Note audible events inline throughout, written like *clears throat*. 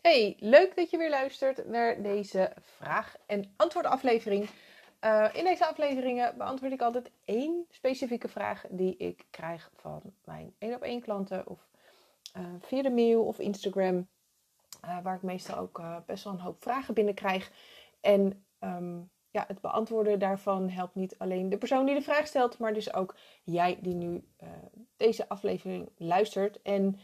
Hey, leuk dat je weer luistert naar deze vraag- en antwoordaflevering. Uh, in deze afleveringen beantwoord ik altijd één specifieke vraag die ik krijg van mijn één op één klanten of uh, via de mail of Instagram, uh, waar ik meestal ook best wel een hoop vragen binnenkrijg. En um, ja, het beantwoorden daarvan helpt niet alleen de persoon die de vraag stelt, maar dus ook jij die nu deze aflevering luistert. En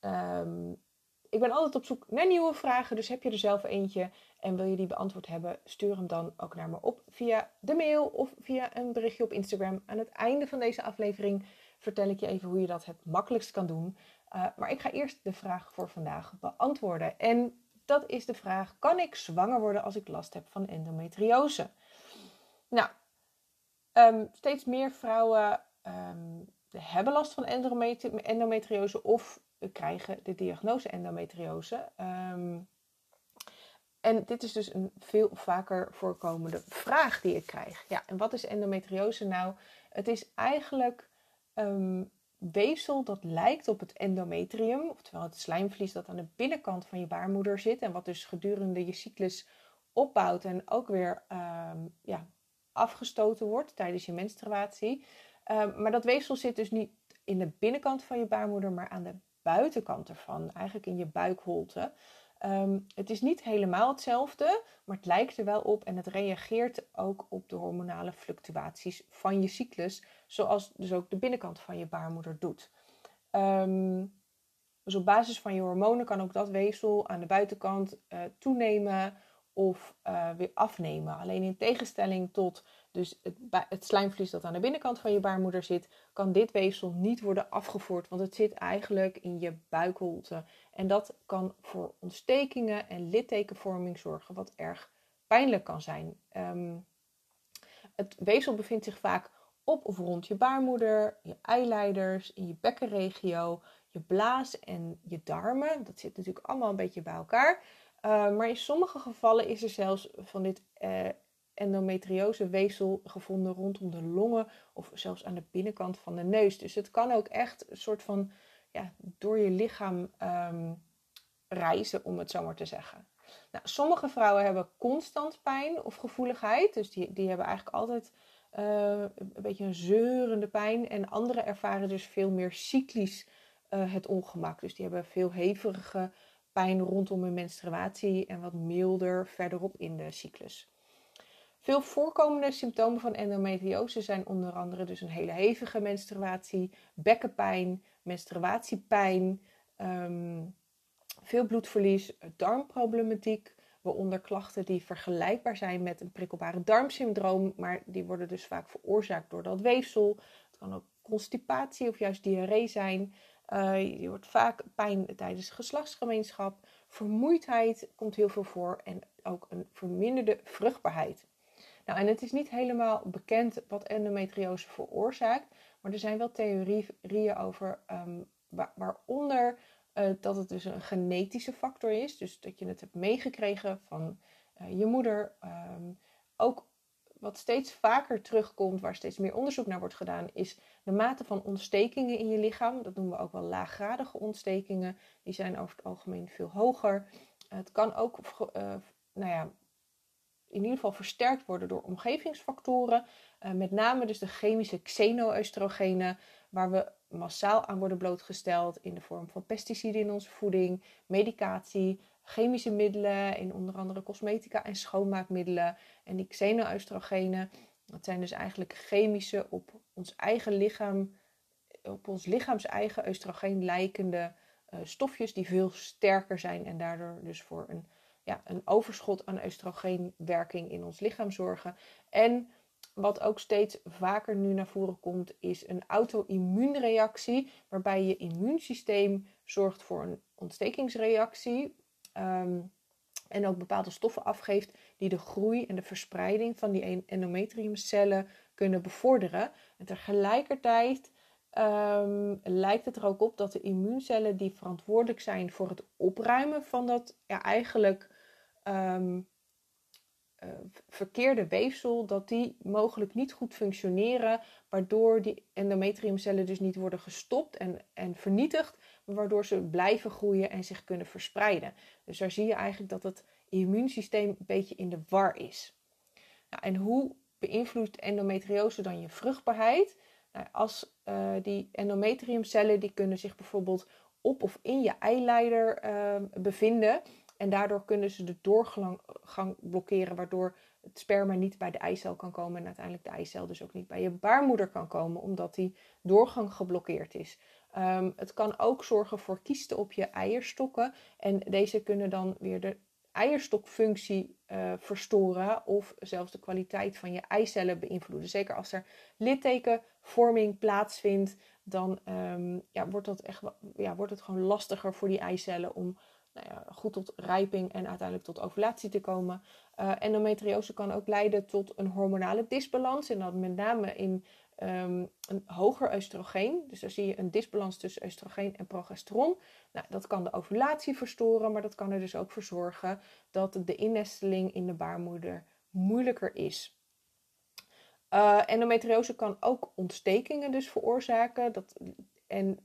um, ik ben altijd op zoek naar nieuwe vragen, dus heb je er zelf eentje en wil je die beantwoord hebben, stuur hem dan ook naar me op via de mail of via een berichtje op Instagram. Aan het einde van deze aflevering vertel ik je even hoe je dat het makkelijkst kan doen. Uh, maar ik ga eerst de vraag voor vandaag beantwoorden. En dat is de vraag: kan ik zwanger worden als ik last heb van endometriose? Nou, um, steeds meer vrouwen um, hebben last van endometriose of krijgen de diagnose endometriose. Um, en dit is dus een veel vaker voorkomende vraag die ik krijg. Ja, en wat is endometriose nou? Het is eigenlijk um, weefsel dat lijkt op het endometrium, oftewel het slijmvlies dat aan de binnenkant van je baarmoeder zit en wat dus gedurende je cyclus opbouwt en ook weer um, ja, afgestoten wordt tijdens je menstruatie. Maar dat weefsel zit dus niet in de binnenkant van je baarmoeder, maar aan de buitenkant ervan, eigenlijk in je buikholte. Um, het is niet helemaal hetzelfde, maar het lijkt er wel op en het reageert ook op de hormonale fluctuaties van je cyclus, zoals dus ook de binnenkant van je baarmoeder doet. Um, dus op basis van je hormonen kan ook dat weefsel aan de buitenkant uh, toenemen of uh, weer afnemen. Alleen in tegenstelling tot dus het, het, slijmvlies dat aan de binnenkant van je baarmoeder zit, kan dit weefsel niet worden afgevoerd, want het zit eigenlijk in je buikholte. En dat kan voor ontstekingen en littekenvorming zorgen, wat erg pijnlijk kan zijn. Um, het weefsel bevindt zich vaak op of rond je baarmoeder, je eileiders, in je bekkenregio, je blaas en je darmen. Dat zit natuurlijk allemaal een beetje bij elkaar. Uh, maar in sommige gevallen is er zelfs van dit uh, endometriose weefsel gevonden rondom de longen of zelfs aan de binnenkant van de neus. Dus het kan ook echt een soort van ja, door je lichaam um, reizen, om het zo maar te zeggen. Nou, sommige vrouwen hebben constant pijn of gevoeligheid, dus die, die hebben eigenlijk altijd uh, een beetje een zeurende pijn. En anderen ervaren dus veel meer cyclisch het ongemak. Dus die hebben veel hevige pijn rondom hun menstruatie en wat milder verderop in de cyclus. Veel voorkomende symptomen van endometriose zijn onder andere dus een hele hevige menstruatie, bekkenpijn, menstruatiepijn, um, veel bloedverlies, darmproblematiek, waaronder klachten die vergelijkbaar zijn met een prikkelbare darmsyndroom, maar die worden dus vaak veroorzaakt door dat weefsel. Het kan ook constipatie of juist diarree zijn. Uh, je wordt vaak pijn tijdens geslachtsgemeenschap. Vermoeidheid komt heel veel voor en ook een verminderde vruchtbaarheid. Nou, en het is niet helemaal bekend wat endometriose veroorzaakt, maar er zijn wel theorieën over um, waaronder uh, dat het dus een genetische factor is, dus dat je het hebt meegekregen van uh, je moeder. Um, ook wat steeds vaker terugkomt, waar steeds meer onderzoek naar wordt gedaan, is de mate van ontstekingen in je lichaam. Dat noemen we ook wel laaggradige ontstekingen. Die zijn over het algemeen veel hoger. Het kan ook uh, nou ja, in ieder geval versterkt worden door omgevingsfactoren. Uh, met name dus de chemische xenoöstrogenen, waar we massaal aan worden blootgesteld in de vorm van pesticiden in onze voeding, medicatie, chemische middelen, in onder andere cosmetica en schoonmaakmiddelen. En die xenoöstrogenen, dat zijn dus eigenlijk chemische op ons eigen lichaam, op ons lichaams eigen oestrogeen lijkende uh, stofjes die veel sterker zijn en daardoor dus voor een ja, een overschot aan oestrogeenwerking in ons lichaam zorgen. En wat ook steeds vaker nu naar voren komt, is een auto-immuunreactie, waarbij je immuunsysteem zorgt voor een ontstekingsreactie. Um, en ook bepaalde stoffen afgeeft die de groei en de verspreiding van die endometriumcellen kunnen bevorderen. En tegelijkertijd um, lijkt het er ook op dat de immuuncellen die verantwoordelijk zijn voor het opruimen van dat eigenlijk um, verkeerde weefsel, dat die mogelijk niet goed functioneren, waardoor die endometriumcellen dus niet worden gestopt en, en vernietigd, waardoor ze blijven groeien en zich kunnen verspreiden. Dus daar zie je eigenlijk dat het immuunsysteem een beetje in de war is. Nou, en hoe beïnvloedt endometriose dan je vruchtbaarheid? Nou, als uh, die endometriumcellen die kunnen zich bijvoorbeeld op of in je eileider uh, bevinden. En daardoor kunnen ze de doorgang blokkeren, waardoor het sperma niet bij de eicel kan komen en uiteindelijk de eicel dus ook niet bij je baarmoeder kan komen, omdat die doorgang geblokkeerd is. Um, het kan ook zorgen voor kiesten op je eierstokken en deze kunnen dan weer de eierstokfunctie uh, verstoren of zelfs de kwaliteit van je eicellen beïnvloeden. Zeker als er littekenvorming plaatsvindt, dan um, ja, wordt, dat echt, ja, wordt het gewoon lastiger voor die eicellen om nou ja, goed tot rijping en uiteindelijk tot ovulatie te komen. Uh, endometriose kan ook leiden tot een hormonale disbalans. En dat met name in um, een hoger oestrogeen. Dus dan zie je een disbalans tussen oestrogeen en progesteron. Nou, dat kan de ovulatie verstoren, maar dat kan er dus ook voor zorgen dat de innesteling in de baarmoeder moeilijker is. Uh, endometriose kan ook ontstekingen dus veroorzaken. Dat, en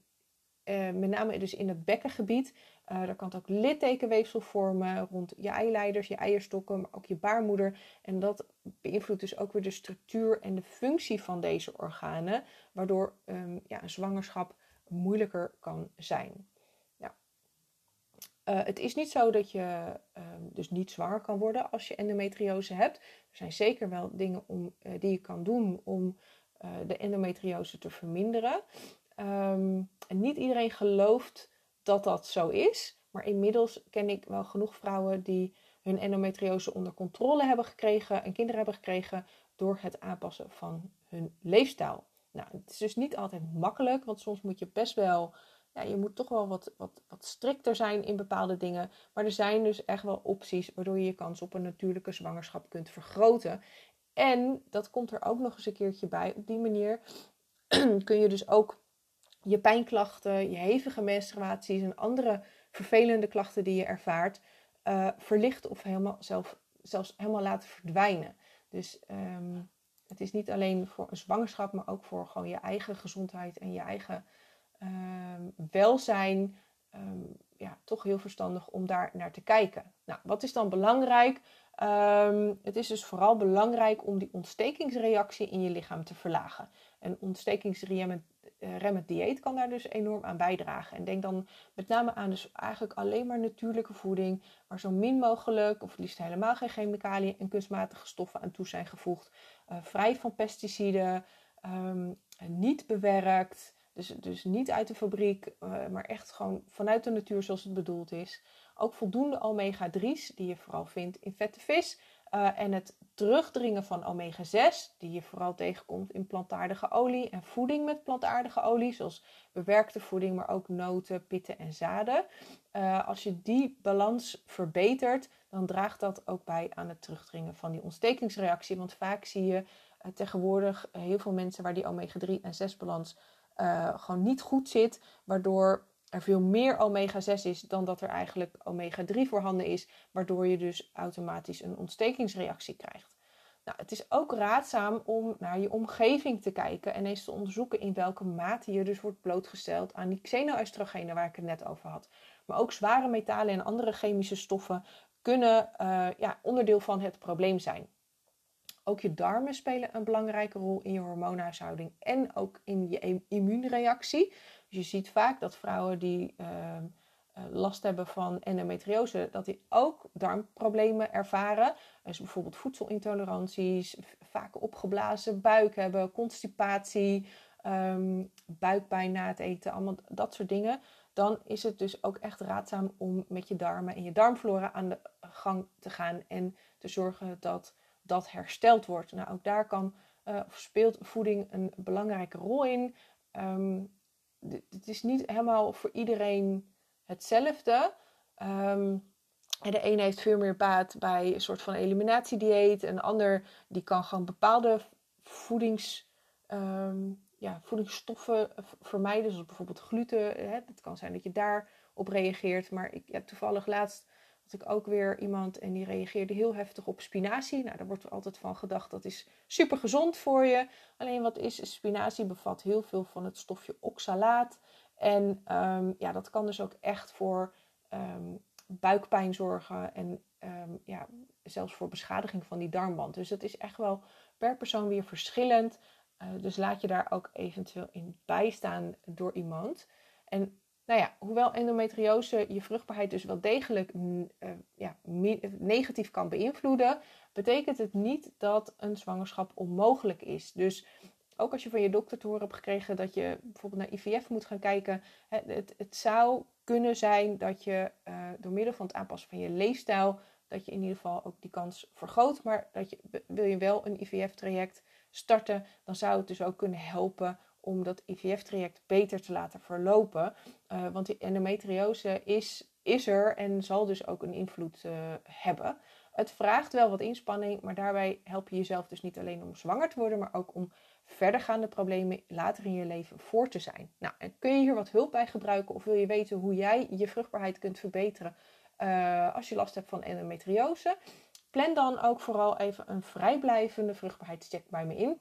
uh, met name dus in het bekkengebied. Uh, er kan ook littekenweefsel vormen rond je eileiders, je eierstokken, maar ook je baarmoeder. En dat beïnvloedt dus ook weer de structuur en de functie van deze organen, waardoor um, ja, een zwangerschap moeilijker kan zijn. Uh, het is niet zo dat je um, dus niet zwanger kan worden als je endometriose hebt. Er zijn zeker wel dingen om, uh, die je kan doen om de endometriose te verminderen. Um, en niet iedereen gelooft dat dat zo is. Maar inmiddels ken ik wel genoeg vrouwen die hun endometriose onder controle hebben gekregen en kinderen hebben gekregen door het aanpassen van hun leefstijl. Nou, het is dus niet altijd makkelijk, want soms moet je best wel, ja, je moet toch wel wat, wat, wat strikter zijn in bepaalde dingen. Maar er zijn dus echt wel opties waardoor je je kans op een natuurlijke zwangerschap kunt vergroten. En dat komt er ook nog eens een keertje bij. Op die manier *clears throat* kun je dus ook je pijnklachten, je hevige menstruaties en andere vervelende klachten die je ervaart, uh, verlichten of helemaal zelf, zelfs helemaal laten verdwijnen. Dus um, het is niet alleen voor een zwangerschap, maar ook voor gewoon je eigen gezondheid en je eigen um, welzijn. Um, ja, toch heel verstandig om daar naar te kijken. Nou, wat is dan belangrijk? het is dus vooral belangrijk om die ontstekingsreactie in je lichaam te verlagen. Een ontstekingsreactie remmend dieet kan daar dus enorm aan bijdragen. En denk dan met name aan dus eigenlijk alleen maar natuurlijke voeding, waar zo min mogelijk, of liefst helemaal geen chemicaliën en kunstmatige stoffen aan toe zijn gevoegd. Uh, vrij van pesticiden, um, niet bewerkt, dus, dus niet uit de fabriek, uh, maar echt gewoon vanuit de natuur zoals het bedoeld is. Ook voldoende omega-3's, die je vooral vindt in vette vis. Uh, en het terugdringen van omega-6, die je vooral tegenkomt in plantaardige olie en voeding met plantaardige olie, zoals bewerkte voeding, maar ook noten, pitten en zaden. Uh, als je die balans verbetert, dan draagt dat ook bij aan het terugdringen van die ontstekingsreactie. Want vaak zie je uh, tegenwoordig heel veel mensen waar die omega-3 en 6 balans gewoon niet goed zit, waardoor er veel meer omega-6 is dan dat er eigenlijk omega-3 voorhanden is, waardoor je dus automatisch een ontstekingsreactie krijgt. Nou, het is ook raadzaam om naar je omgeving te kijken en eens te onderzoeken in welke mate je dus wordt blootgesteld aan die xenoestrogenen waar ik het net over had. Maar ook zware metalen en andere chemische stoffen kunnen uh, ja, onderdeel van het probleem zijn. Ook je darmen spelen een belangrijke rol in je hormoonhuishouding en ook in je immuunreactie. Dus je ziet vaak dat vrouwen die uh, last hebben van endometriose, dat die ook darmproblemen ervaren. Dus bijvoorbeeld voedselintoleranties, vaak opgeblazen buik hebben, constipatie, um, buikpijn na het eten, allemaal dat soort dingen. Dan is het dus ook echt raadzaam om met je darmen en je darmflora aan de gang te gaan en te zorgen dat dat hersteld wordt. Nou, ook daar kan, uh, speelt voeding een belangrijke rol in. Um, het is niet helemaal voor iedereen hetzelfde. En de ene heeft veel meer baat bij een soort van eliminatiedieet. En de ander die kan gewoon bepaalde voedings, um, ja, voedingsstoffen vermijden. Zoals bijvoorbeeld gluten. Hè. Het kan zijn dat je daarop reageert. Maar ik heb toevallig laatst had ik ook weer iemand en die reageerde heel heftig op spinazie. Nou, daar wordt altijd van gedacht dat is super gezond voor je. Alleen wat is, spinazie bevat heel veel van het stofje oxalaat. En um, ja, dat kan dus ook echt voor um, buikpijn zorgen en um, ja, zelfs voor beschadiging van die darmwand. Dus dat is echt wel per persoon weer verschillend. Uh, dus laat je daar ook eventueel in bijstaan door iemand. En nou ja, hoewel endometriose je vruchtbaarheid dus wel degelijk uh, ja, negatief kan beïnvloeden, betekent het niet dat een zwangerschap onmogelijk is. Dus ook als je van je dokter te horen hebt gekregen dat je bijvoorbeeld naar IVF moet gaan kijken, het, het zou kunnen zijn dat je uh, door middel van het aanpassen van je leefstijl, dat je in ieder geval ook die kans vergroot. Maar dat je, wil je wel een IVF-traject starten, dan zou het dus ook kunnen helpen om dat IVF-traject beter te laten verlopen. Uh, want die endometriose is, is er en zal dus ook een invloed uh, hebben. Het vraagt wel wat inspanning, maar daarbij help je jezelf dus niet alleen om zwanger te worden, maar ook om verdergaande problemen later in je leven voor te zijn. Nou, en kun je hier wat hulp bij gebruiken of wil je weten hoe jij je vruchtbaarheid kunt verbeteren uh, als je last hebt van endometriose? Plan dan ook vooral even een vrijblijvende vruchtbaarheidscheck bij me in.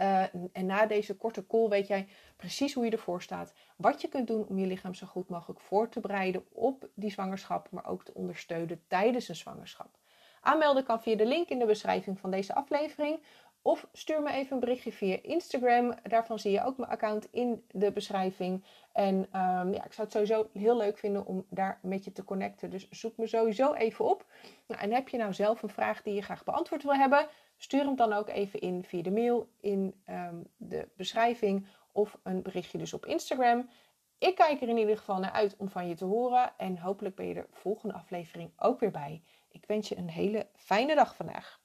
Uh, en na deze korte call weet jij precies hoe je ervoor staat. Wat je kunt doen om je lichaam zo goed mogelijk voor te bereiden op die zwangerschap, maar ook te ondersteunen tijdens een zwangerschap. Aanmelden kan via de link in de beschrijving van deze aflevering. Of stuur me even een berichtje via Instagram. Daarvan zie je ook mijn account in de beschrijving. En um, ja, ik zou het sowieso heel leuk vinden om daar met je te connecten. Dus zoek me sowieso even op. Nou, en heb je nou zelf een vraag die je graag beantwoord wil hebben? Stuur hem dan ook even in via de mail in um, de beschrijving of een berichtje dus op Instagram. Ik kijk er in ieder geval naar uit om van je te horen. En hopelijk ben je er volgende aflevering ook weer bij. Ik wens je een hele fijne dag vandaag.